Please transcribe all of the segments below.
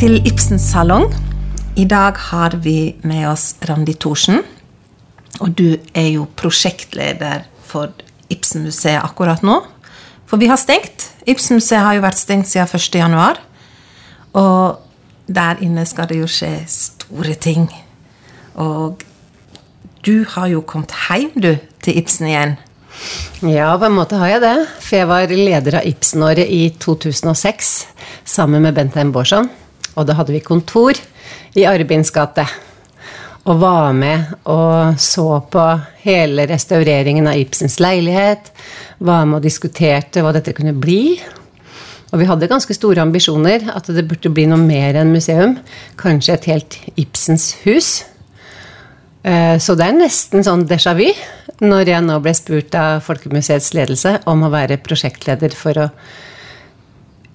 Til Ibsens salong. I dag har vi med oss Randi Thorsen. Og du er jo prosjektleder for Ibsenmuseet akkurat nå. For vi har stengt. Ibsenmuseet har jo vært stengt siden 1. januar. Og der inne skal det jo skje store ting. Og du har jo kommet hjem, du, til Ibsen igjen. Ja, på en måte har jeg det. For jeg var leder av Ibsenåret i 2006 sammen med Bentheim Bårdsson. Og da hadde vi kontor i Arbins gate. Og var med og så på hele restaureringen av Ibsens leilighet. Var med og diskuterte hva dette kunne bli. Og vi hadde ganske store ambisjoner. At det burde bli noe mer enn museum. Kanskje et helt Ibsens hus. Eh, så det er nesten sånn déjà vu når jeg nå ble spurt av Folkemuseets ledelse om å være prosjektleder for å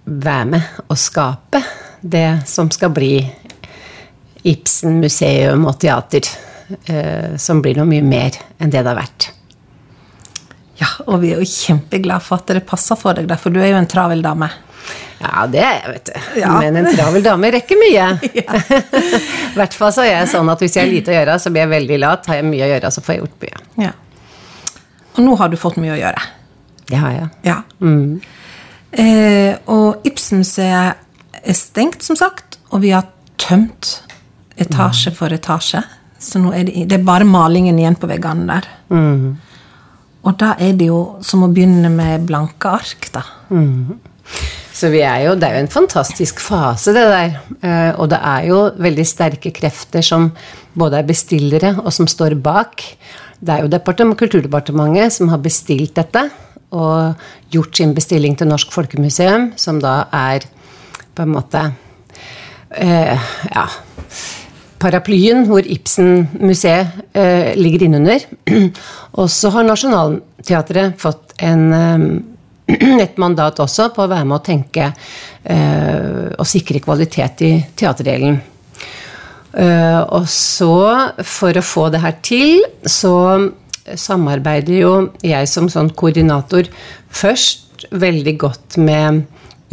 være med og skape det som skal bli Ibsen museum og teater. Eh, som blir noe mye mer enn det det har vært. Ja, og vi er jo kjempeglade for at det passer for deg, for du er jo en travel dame. Ja, det er jeg, vet du. Ja. Men en travel dame rekker mye. I hvert fall så er jeg sånn at hvis jeg har lite å gjøre, så blir jeg veldig lat. Har jeg mye å gjøre, så får jeg gjort mye. Ja. Og nå har du fått mye å gjøre. Det har jeg. Ja. Mm. Eh, og Ibsenmuseet er stengt, som sagt, og vi har tømt etasje for etasje. Så nå er det, det er bare malingen igjen på veggene der. Mm. Og da er det jo som å begynne med blanke ark, da. Mm. Så er jo, det er jo en fantastisk fase, det der. Eh, og det er jo veldig sterke krefter som både er bestillere, og som står bak. Det er jo Kulturdepartementet som har bestilt dette, og gjort sin bestilling til Norsk Folkemuseum, som da er på en måte eh, Ja paraplyen hvor Ibsen-museet eh, ligger innunder. Og så har Nationaltheatret fått en, eh, et mandat også på å være med å tenke eh, og sikre kvalitet i teaterdelen. Eh, og så, for å få det her til, så samarbeider jo jeg som sånn koordinator først veldig godt med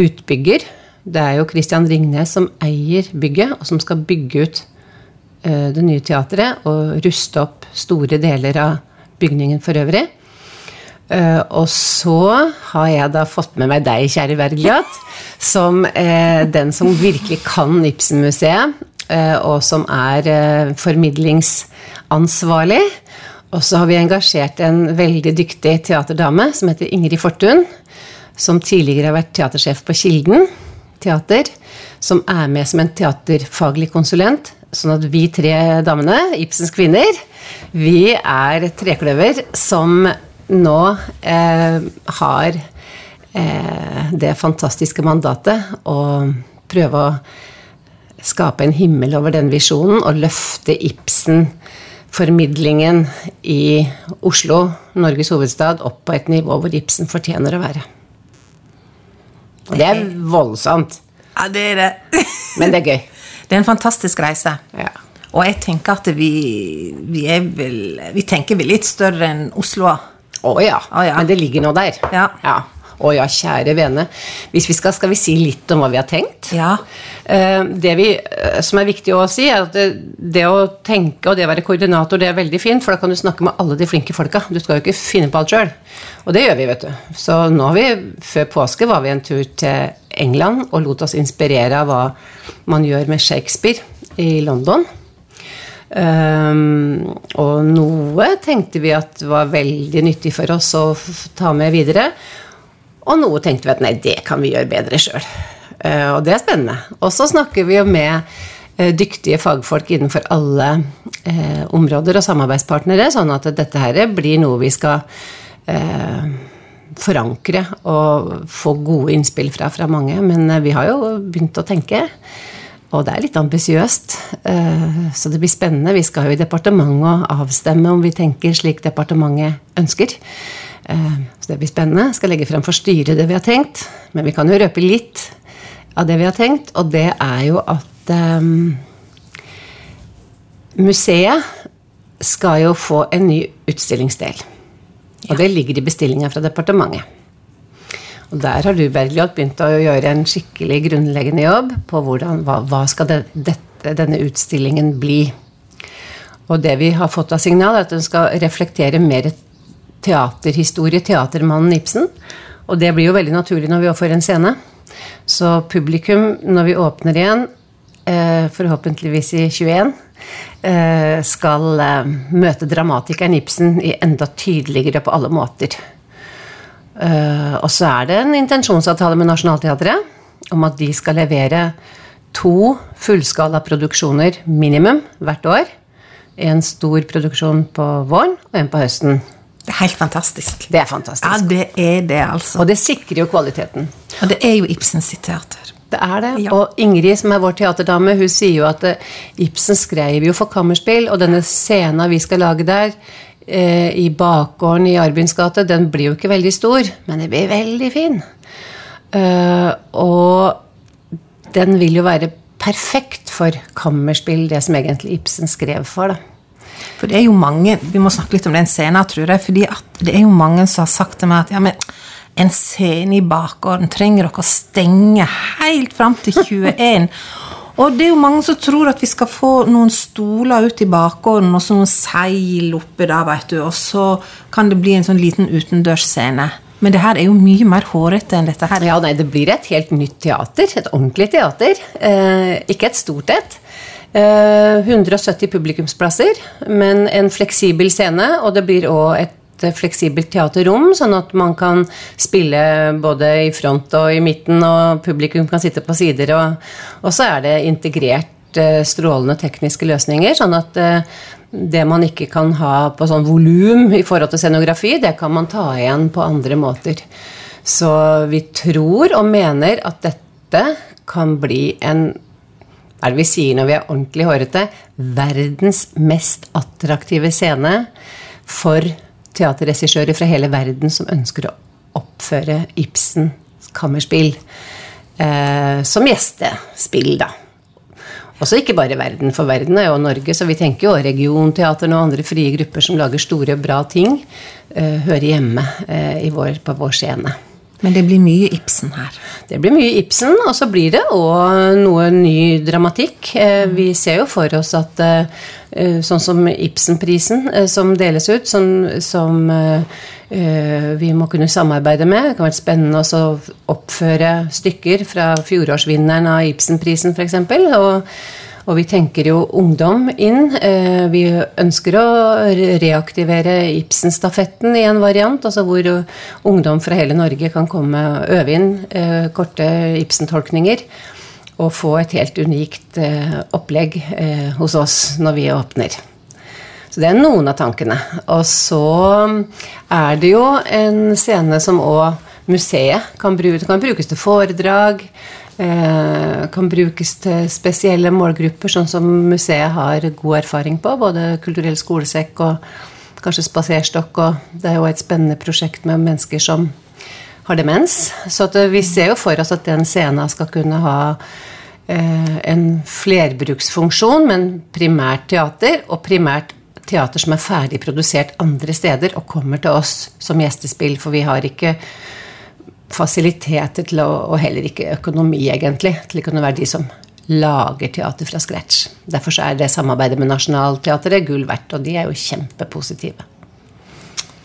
utbygger. Det er jo Christian Ringnes som eier bygget, og som skal bygge ut Eh, det nye teatret og ruste opp store deler av bygningen for øvrig. Eh, og så har jeg da fått med meg deg, kjære Wergeljat, som eh, den som virkelig kan Ibsen-museet, og som er formidlingsansvarlig. Og så har vi engasjert en veldig dyktig teaterdame som heter Ingrid Fortun, som tidligere har vært teatersjef på Kilden teater, som er med som en teaterfaglig konsulent Sånn at vi tre damene, Ibsens kvinner, vi er trekløver som nå eh, har eh, det fantastiske mandatet å prøve å skape en himmel over den visjonen og løfte Ibsen-formidlingen i Oslo, Norges hovedstad, opp på et nivå hvor Ibsen fortjener å være. Og det er voldsomt. Ja, det er det. Men det er gøy. Det er en fantastisk reise. Ja. Og jeg tenker at vi, vi, er vel Vi tenker vel litt større enn Oslo. Å ja. oh, ja. Men det ligger nå der. Ja. ja. Å ja, kjære vene. Hvis vi skal, skal vi si litt om hva vi har tenkt? Ja. Eh, det vi, eh, som er viktig å si, er at det, det, å tenke og det å være koordinator, det er veldig fint, for da kan du snakke med alle de flinke folka. Du skal jo ikke finne på alt sjøl. Og det gjør vi, vet du. Så nå har vi, før påske var vi en tur til England og lot oss inspirere av hva man gjør med Shakespeare i London. Um, og noe tenkte vi at var veldig nyttig for oss å ta med videre. Og noe tenkte vi at nei, det kan vi gjøre bedre sjøl. Eh, og det er spennende. Og så snakker vi jo med uh, dyktige fagfolk innenfor alle uh, områder og samarbeidspartnere, sånn at dette her blir noe vi skal forankre og få gode innspill fra, fra mange. Men eh, vi har jo begynt å tenke. Og det er litt ambisiøst, eh, så det blir spennende. Vi skal jo i departementet avstemme om vi tenker slik departementet ønsker. Eh, så det blir spennende. Jeg skal legge frem for styret det vi har tenkt. Men vi kan jo røpe litt av det vi har tenkt, og det er jo at um, museet skal jo få en ny utstillingsdel. Og det ligger i bestillinga fra departementet. Og der har du Bergljot, begynt å gjøre en skikkelig grunnleggende jobb på hvordan, hva, hva skal det, dette, denne utstillingen bli. Og det vi har fått av signal, er at den skal reflektere mer teaterhistorie, teatermannen Ibsen. Og det blir jo veldig naturlig når vi får en scene. Så publikum, når vi åpner igjen, eh, forhåpentligvis i 21, eh, skal eh, møte dramatikeren Ibsen i enda tydeligere på alle måter. Og så er det en intensjonsavtale med Nationaltheatret om at de skal levere to fullskalaproduksjoner minimum hvert år. En stor produksjon på våren og en på høsten. Det er helt fantastisk. Det er fantastisk. Ja, det er det, altså. Og det sikrer jo kvaliteten. Og det er jo Ibsen sitt teater. Det er det. Ja. Og Ingrid, som er vår teaterdame, hun sier jo at eh, Ibsen skrev jo for kammerspill, og denne scenen vi skal lage der, eh, i bakgården i Arbyns gate, den blir jo ikke veldig stor, men den blir veldig fin. Uh, og den vil jo være perfekt for kammerspill, det som egentlig Ibsen skrev for. da. For det er jo mange Vi må snakke litt om den scenen, tror jeg. fordi det er jo mange som har sagt til meg at ja, men en scene i bakgården trenger dere å stenge helt fram til 21. Og det er jo mange som tror at vi skal få noen stoler ut i bakgården og så noen seil oppe der, vet du, og så kan det bli en sånn liten utendørsscene. Men det her er jo mye mer hårete enn dette her. Ja, nei, det blir et helt nytt teater. Et ordentlig teater. Eh, ikke et stort et. Eh, 170 publikumsplasser, men en fleksibel scene, og det blir òg et fleksibelt teaterrom, sånn at man kan spille både i front og i midten, og publikum kan sitte på sider. Og, og så er det integrert eh, strålende tekniske løsninger, sånn at eh, det man ikke kan ha på sånn volum i forhold til scenografi, det kan man ta igjen på andre måter. Så vi tror og mener at dette kan bli en er det vi sier når vi er ordentlig hårete? Verdens mest attraktive scene for teaterregissører fra hele verden som ønsker å oppføre Ibsens kammerspill eh, som gjestespill, da. Også ikke bare verden, for verden er jo Norge, så vi tenker jo regionteaterne og andre frie grupper som lager store, bra ting, eh, hører hjemme eh, vår, på vår scene. Men det blir mye Ibsen her. Det blir mye Ibsen, og så blir det òg noe ny dramatikk. Eh, vi ser jo for oss at eh, sånn som Ibsenprisen eh, som deles ut, som, som vi må kunne samarbeide med. Det kan være spennende å oppføre stykker fra fjorårsvinneren av Ibsenprisen, f.eks. Og og vi tenker jo ungdom inn. Eh, vi ønsker å reaktivere Ibsen-stafetten i en variant, altså hvor ungdom fra hele Norge kan komme og øve inn eh, korte Ibsen-tolkninger. Og få et helt unikt eh, opplegg hos oss når vi åpner. Så det er noen av tankene. Og så er det jo en scene som òg museet kan bruke. Det kan brukes til foredrag. Eh, kan brukes til spesielle målgrupper, sånn som museet har god erfaring på. Både kulturell skolesekk og kanskje spaserstokk. Og det er jo et spennende prosjekt med mennesker som har demens. Så vi ser jo for oss at den scenen skal kunne ha eh, en flerbruksfunksjon, men primært teater, og primært teater som er ferdig produsert andre steder og kommer til oss som gjestespill, for vi har ikke fasiliteter til å, og heller ikke økonomi, egentlig, til å kunne være de som lager teater fra scratch. Derfor er det samarbeidet med Nationaltheatret gull verdt, og de er jo kjempepositive.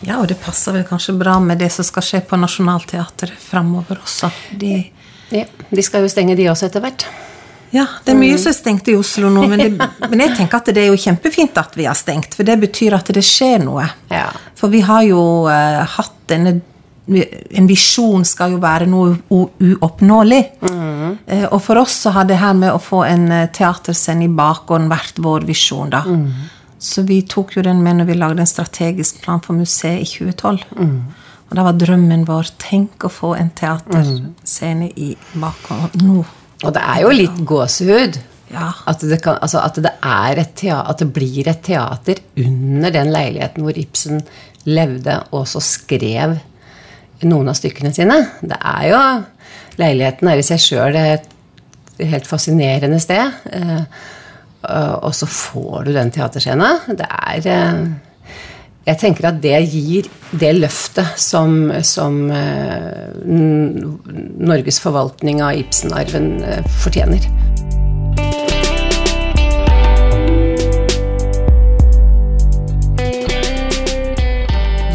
Ja, og det passer vel kanskje bra med det som skal skje på Nationaltheatret framover også. De, ja, de skal jo stenge, de også, etter hvert. Ja, det er mye som er stengt i Oslo nå, men, det, men, jeg tenker at det er jo kjempefint at vi har stengt, for det betyr at det skjer noe. Ja. For vi har jo uh, hatt denne en visjon skal jo være noe uoppnåelig. Mm. Og for oss så har det her med å få en eh, teaterscene i bakgården vært vår visjon, da. Mm. Så vi tok jo den med når vi lagde en strategisk plan for museet i 2012. Mm. Og da var drømmen vår tenk å få en teaterscene i bakgården nå. Og det er jo litt gåsehud. Ja. At, det kan, altså at, det teater, at, det blir et teater under den leiligheten hvor Ibsen levde og så skrev noen av stykkene sine. Det er jo Leiligheten er i seg sjøl et helt fascinerende sted. Eh, og så får du den teaterscenen. Det er eh, jeg tenker at det gir det løftet som, som eh, Norges forvaltning av Ibsen-arven fortjener.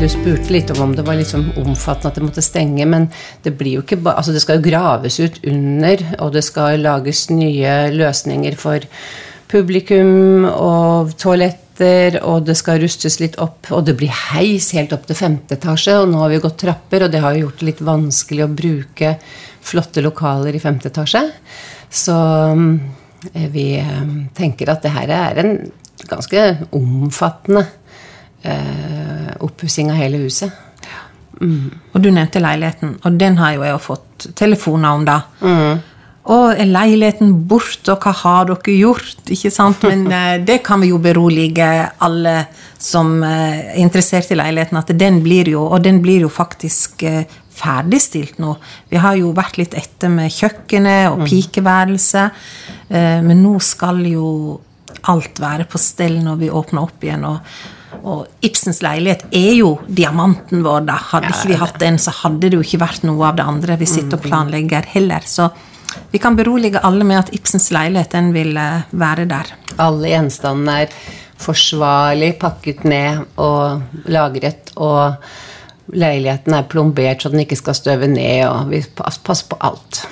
Du spurte litt om om det var liksom omfattende at det måtte stenge, men det blir jo ikke ba altså det skal jo graves ut under, og det skal lages nye løsninger for publikum og toaletter, og det skal rustes litt opp, og det blir heis helt opp til femte etasje, og nå har vi gått trapper, og det har jo gjort det litt vanskelig å bruke flotte lokaler i femte etasje. Så eh, vi eh, tenker at det her er en ganske omfattende eh, oppussing av hele huset. Mm. Og du nevnte leiligheten, og den har jo jeg fått telefoner om, da. Mm. Og er leiligheten borte, og hva har dere gjort? Ikke sant? Men eh, det kan vi jo berolige alle som eh, er interessert i leiligheten, at den blir jo, og den blir jo faktisk eh, ferdigstilt nå. Vi har jo vært litt etter med kjøkkenet og mm. pikeværelset, men nå skal jo alt være på stell når vi åpner opp igjen. og og Ibsens leilighet er jo diamanten vår. da. Hadde ikke vi hatt den, så hadde det jo ikke vært noe av det andre vi sitter og mm. planlegger heller. Så vi kan berolige alle med at Ibsens leilighet den vil eh, være der. Alle gjenstandene er forsvarlig pakket ned og lagret, og leiligheten er plombert så den ikke skal støve ned, og vi passer på alt.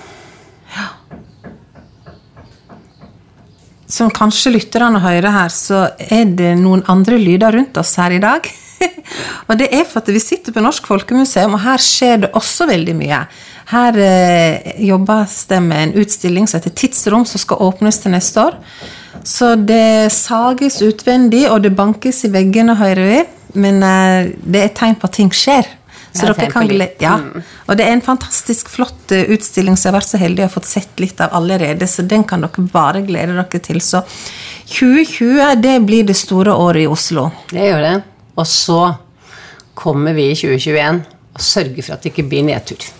Som kanskje lytterne hører her, så er det noen andre lyder rundt oss her i dag. og det er for at vi sitter på Norsk Folkemuseum, og her skjer det også veldig mye. Her eh, jobbes det med en utstilling som heter Tidsrom, som skal åpnes til neste år. Så det sages utvendig, og det bankes i veggene, hører vi. Men eh, det er tegn på at ting skjer. Så dere kan ja. Mm. Og det er en fantastisk flott eh, utstilling som jeg har vært så heldig å ha fått sett litt av allerede, så den kan dere bare glede dere til. Så 2020, det blir det store året i Oslo. Det gjør det. Og så kommer vi i 2021 og sørger for at det ikke blir nedtur.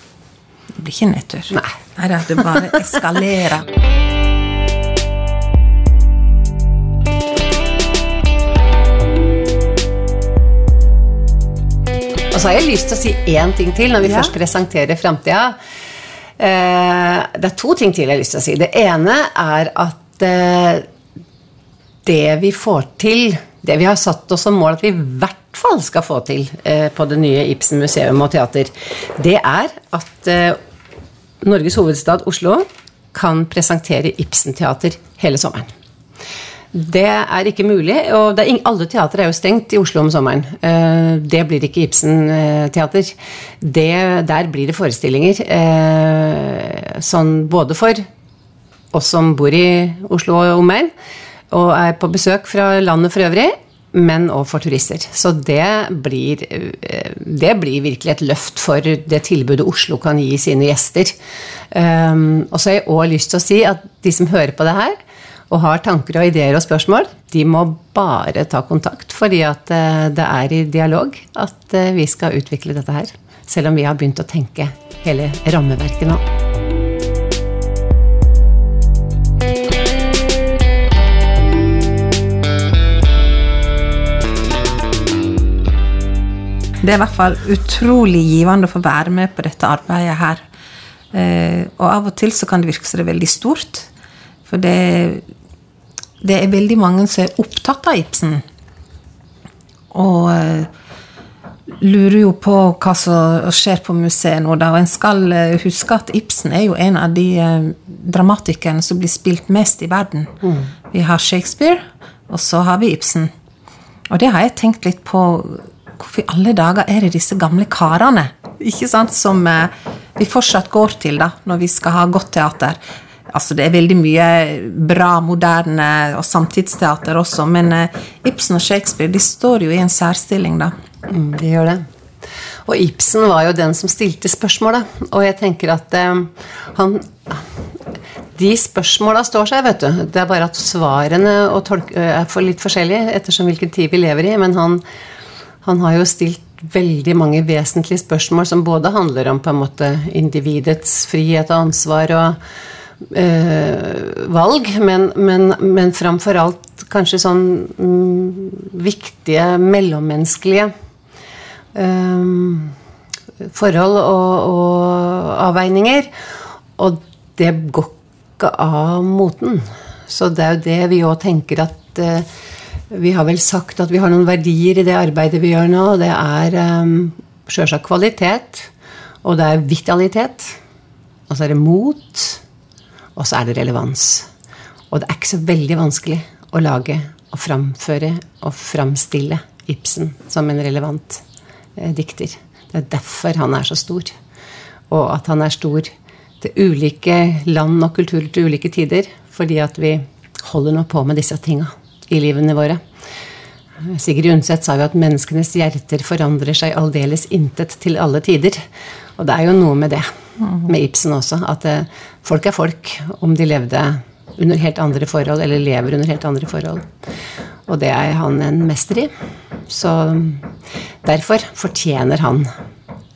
Det blir ikke nedtur. Nei. Nei det bare eskalerer. Og så har jeg lyst til å si én ting til når vi ja. først presenterer framtida. Eh, det er to ting til jeg har lyst til å si. Det ene er at eh, det vi får til, det vi har satt oss som mål at vi i hvert fall skal få til eh, på det nye Ibsen museum og teater, det er at Norges hovedstad Oslo kan presentere Ibsen-teater hele sommeren. Det er ikke mulig, og alle teatre er jo stengt i Oslo om sommeren. Eh, det blir ikke Ibsen-teater. Der blir det forestillinger. Eh, sånn både for oss som bor i Oslo og omegn, og er på besøk fra landet for øvrig, men òg for turister. Så det blir, eh, det blir, virkelig et løft for det tilbudet Oslo kan gi sine gjester. Og så har jeg òg lyst til å si at de som hører på det her, og har tanker og ideer og spørsmål, de må bare ta kontakt. Fordi at eh, det er i dialog at eh, vi skal utvikle dette her. Selv om vi har begynt å tenke hele rammeverket nå. Det er i hvert fall utrolig givende å få være med på dette arbeidet her. Eh, og av og til så kan det virke som det er veldig stort. For det det er veldig mange som er opptatt av Ibsen. Og uh, lurer jo på hva som skjer på museet nå. Da. Og en skal uh, huske at Ibsen er jo en av de uh, dramatikerne som blir spilt mest i verden. Mm. Vi har Shakespeare, og så har vi Ibsen. Og det har jeg tenkt litt på. Hvorfor i alle dager er det disse gamle karene ikke sant, som vi fortsatt går til da, når vi skal ha godt teater? Altså, det er veldig mye bra, moderne og samtidsteater også, men uh, Ibsen og Shakespeare de står jo i en særstilling, da. Mm, de gjør det. Og Ibsen var jo den som stilte spørsmålet. Og jeg tenker at um, han De spørsmåla står seg, vet du. Det er bare at svarene er for litt forskjellige ettersom hvilken tid vi lever i. Men han, han har jo stilt veldig mange vesentlige spørsmål som både handler om på en måte individets frihet og ansvar og eh, valg, men, men, men framfor alt kanskje sånn mm, viktige mellommenneskelige eh, forhold og, og, avveininger. Og det går ikke av moten. Så det er jo det vi òg tenker at eh, Vi har vel sagt at vi har noen verdier i det arbeidet vi gjør nå. Det er eh, sjølsagt kvalitet, og det er vitalitet. Og så er det mot, og så er det relevans. Og det er ikke så veldig vanskelig å lage og framføre og framstille Ibsen som en relevant eh, dikter. Det er derfor han er så stor. Og at han er stor til ulike land og kulturer til ulike tider. Fordi at vi holder nå på med disse tinga i livene våre. Sigrid Undset sa jo at menneskenes hjerter forandrer seg aldeles intet til alle tider. Og det er jo noe med det med Ibsen også. At eh, folk er folk, om de levde under helt andre forhold, eller lever under helt andre forhold. Og det er han en mester i. Så derfor fortjener han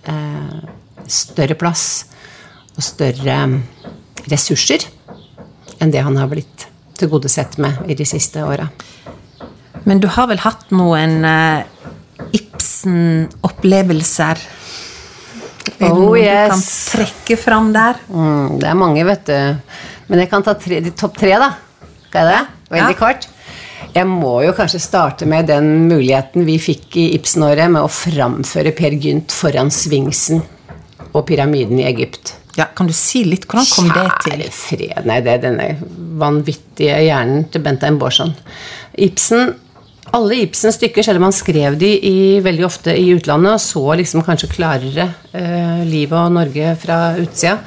eh, større plass og større ressurser enn det han har blitt tilgodesett med i de siste åra. Men du har vel hatt noen eh, Ibsen-opplevelser er Oh, yes. du kan trekke fram der? Mm, det er mange, vet du. Men jeg kan ta tre, de topp tre, da. Skal jeg det? Veldig Ja. kort. Jeg må jo kanskje starte med den muligheten vi fikk i Ibsen-året med å framføre Per Gynt foran Svingsen og pyramiden i Egypt. Ja, Kan du si litt? Hvordan kom det til? Kjære fred, nei, det er denne vanvittige hjernen til Bentheim Borsson. Ibsen, alle Ibsens stykker, selv om han skrev de i, veldig ofte i utlandet, og så liksom kanskje klarere eh, livet og Norge fra utsida,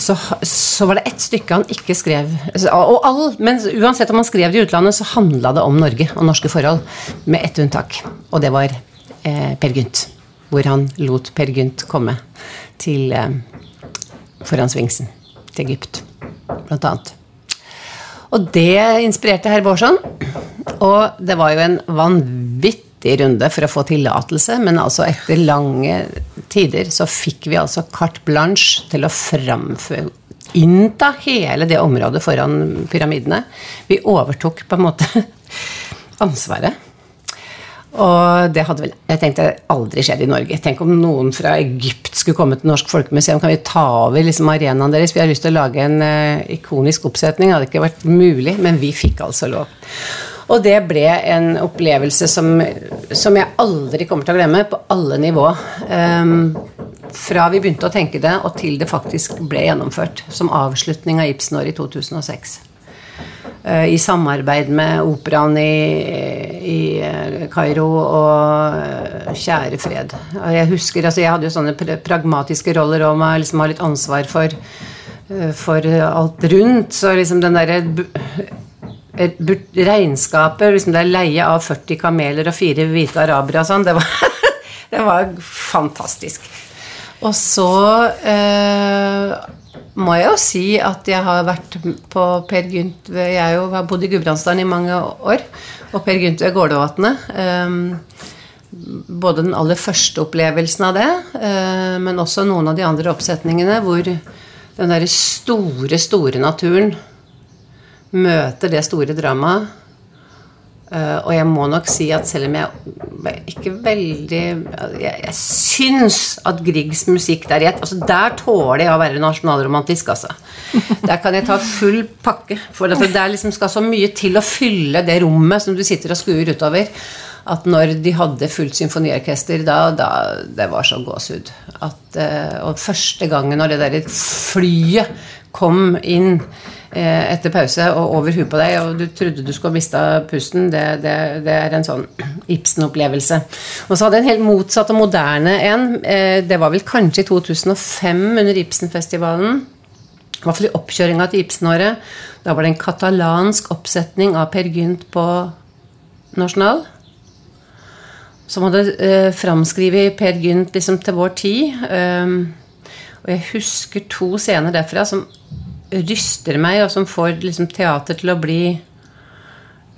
så, så var det ett stykke han ikke skrev. Og all, men uansett om han skrev det i utlandet, så handla det om Norge og norske forhold, med ett unntak. Og det var eh, Per Gynt. Hvor han lot Per Gynt komme til eh, foran Svingsen til Egypt, blant annet. Og det inspirerte herr Bårdsson. Og det var jo en vanvittig runde for å få tillatelse, men altså etter lange tider så fikk vi altså carte blanche til å framføre Innta hele det området foran pyramidene. Vi overtok på en måte ansvaret. Og det hadde vel jeg tenkte aldri skjedd i Norge. Tenk om noen fra Egypt skulle komme til Norsk Folkemuseum. Kan vi ta over liksom arenaen deres? Vi har lyst til å lage en uh, ikonisk oppsetning. Det hadde ikke vært mulig, men vi fikk altså lov. Og det ble en opplevelse som, som jeg aldri kommer til å glemme, på alle nivå. Um, fra vi begynte å tenke det, og til det faktisk ble gjennomført. Som avslutning av Ibsen-året i 2006 eh, i samarbeid med operaen i, i eh, Kairo og eh, Kjære fred. Jeg husker, altså jeg hadde jo sånne pragmatiske roller og må liksom ha litt ansvar for, eh, for alt rundt. Så liksom den derre regnskapet, liksom det leie av 40 kameler og fire hvite arabere og sånn, det det var fantastisk. Og så eh, må jeg jo si at jeg har vært på Per Gynt Jeg jo, har bodd i Gudbrandsdalen i mange år. Og Per Gynt ved Gålåvatnet. Um, både den aller første opplevelsen av det, uh, men også noen av de andre oppsetningene hvor den derre store, store naturen møter det store dramaet. Eh, og jeg må nok si at selv om jeg ikke veldig Jeg, jeg syns at Griegs musikk der jeg, altså Der tåler jeg å være nasjonalromantisk, altså. Der kan jeg ta full pakke. For det der liksom skal så mye til å fylle det rommet som du sitter og skuer utover. At når de hadde fullt symfoniorkester da, da Det var så gåsehud. At, eh, og første gangen når det der flyet kom inn etter pause og over huet på deg, og du trodde du skulle mista pusten, det, det, det er en sånn Ibsen-opplevelse. Og så hadde jeg en helt motsatt og moderne en. Eh, det var vel kanskje i 2005 under Ibsenfestivalen. I hvert fall i oppkjøringa til Ibsenåret. Da var det en katalansk oppsetning av Per Gynt på Nasjonal. Som hadde eh, framskrevet Per Gynt liksom, til vår tid. Um, og jeg husker to scener derfra som ryster meg, og som får liksom, teater til å bli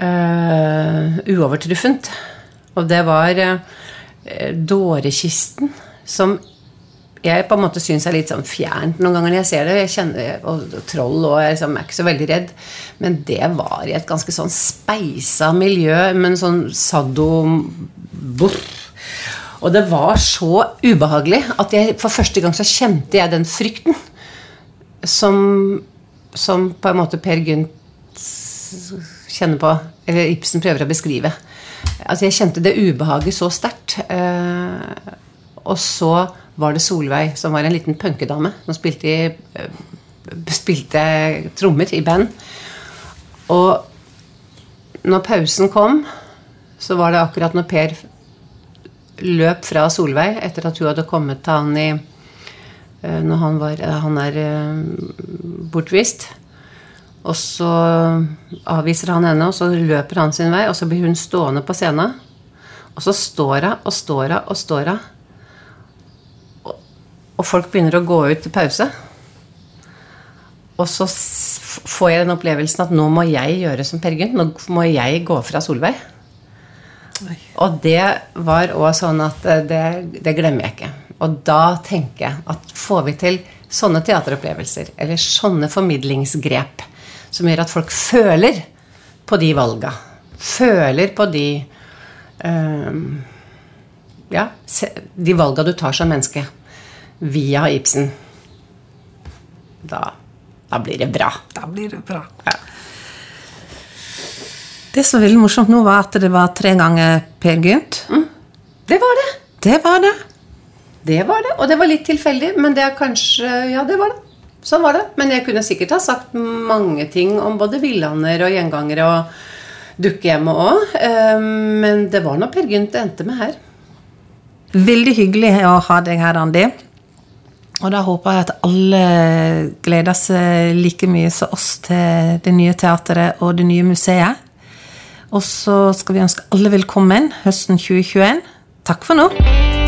uh, uovertruffent. Og det var uh, Dårekisten som jeg på en måte syns er litt sånn fjernt noen ganger når jeg ser det. Jeg kjenner, og, troll og jeg liksom, er ikke så veldig redd. Men det var i et ganske sånn speisa miljø, men sånn sadoboff. Og det var så ubehagelig at jeg, for første gang så kjente jeg den frykten som, som på en måte Per Gynt kjenner på, eller Ibsen prøver å beskrive. Altså Jeg kjente det ubehaget så sterkt. Eh, og så var det Solveig, som var en liten punkedame, som spilte, i, eh, spilte trommer i band. Og når pausen kom, så var det akkurat når Per løp fra Solveig etter at hun hadde kommet til han i Når han, var, han er bortvist. Og så avviser han henne, og så løper han sin vei, og så blir hun stående på scenen. Og så står hun og står hun og står hun. Og, og folk begynner å gå ut til pause. Og så får jeg den opplevelsen at nå må jeg gjøre som Per Gynt. Nå må jeg gå fra Solveig. Oi. Og det var òg sånn at eh, det, det glemmer jeg ikke. Og da tenker jeg at får vi til sånne teateropplevelser, eller sånne formidlingsgrep, som gjør at folk føler på de valga. Føler på de um, Ja, de valga du tar som menneske via Ibsen. Da, da, blir det bra. Da blir det bra. Ja. Det som var veldig morsomt nå, var at det var tre ganger Per Gynt. Mm. Det var det. Det var det. Det var det. Og det var litt tilfeldig, men det er kanskje Ja, det var det. Sånn var det. Men jeg kunne sikkert ha sagt mange ting om både villander og gjengangere og dukkehjemmet òg. Eh, men det var nå Per Gynt endte med her. Veldig hyggelig å ha deg her, Randi. Og da håper jeg at alle gleder seg like mye som oss til det nye teatret og det nye museet. Og så skal vi ønske alle velkommen høsten 2021. Takk for nå.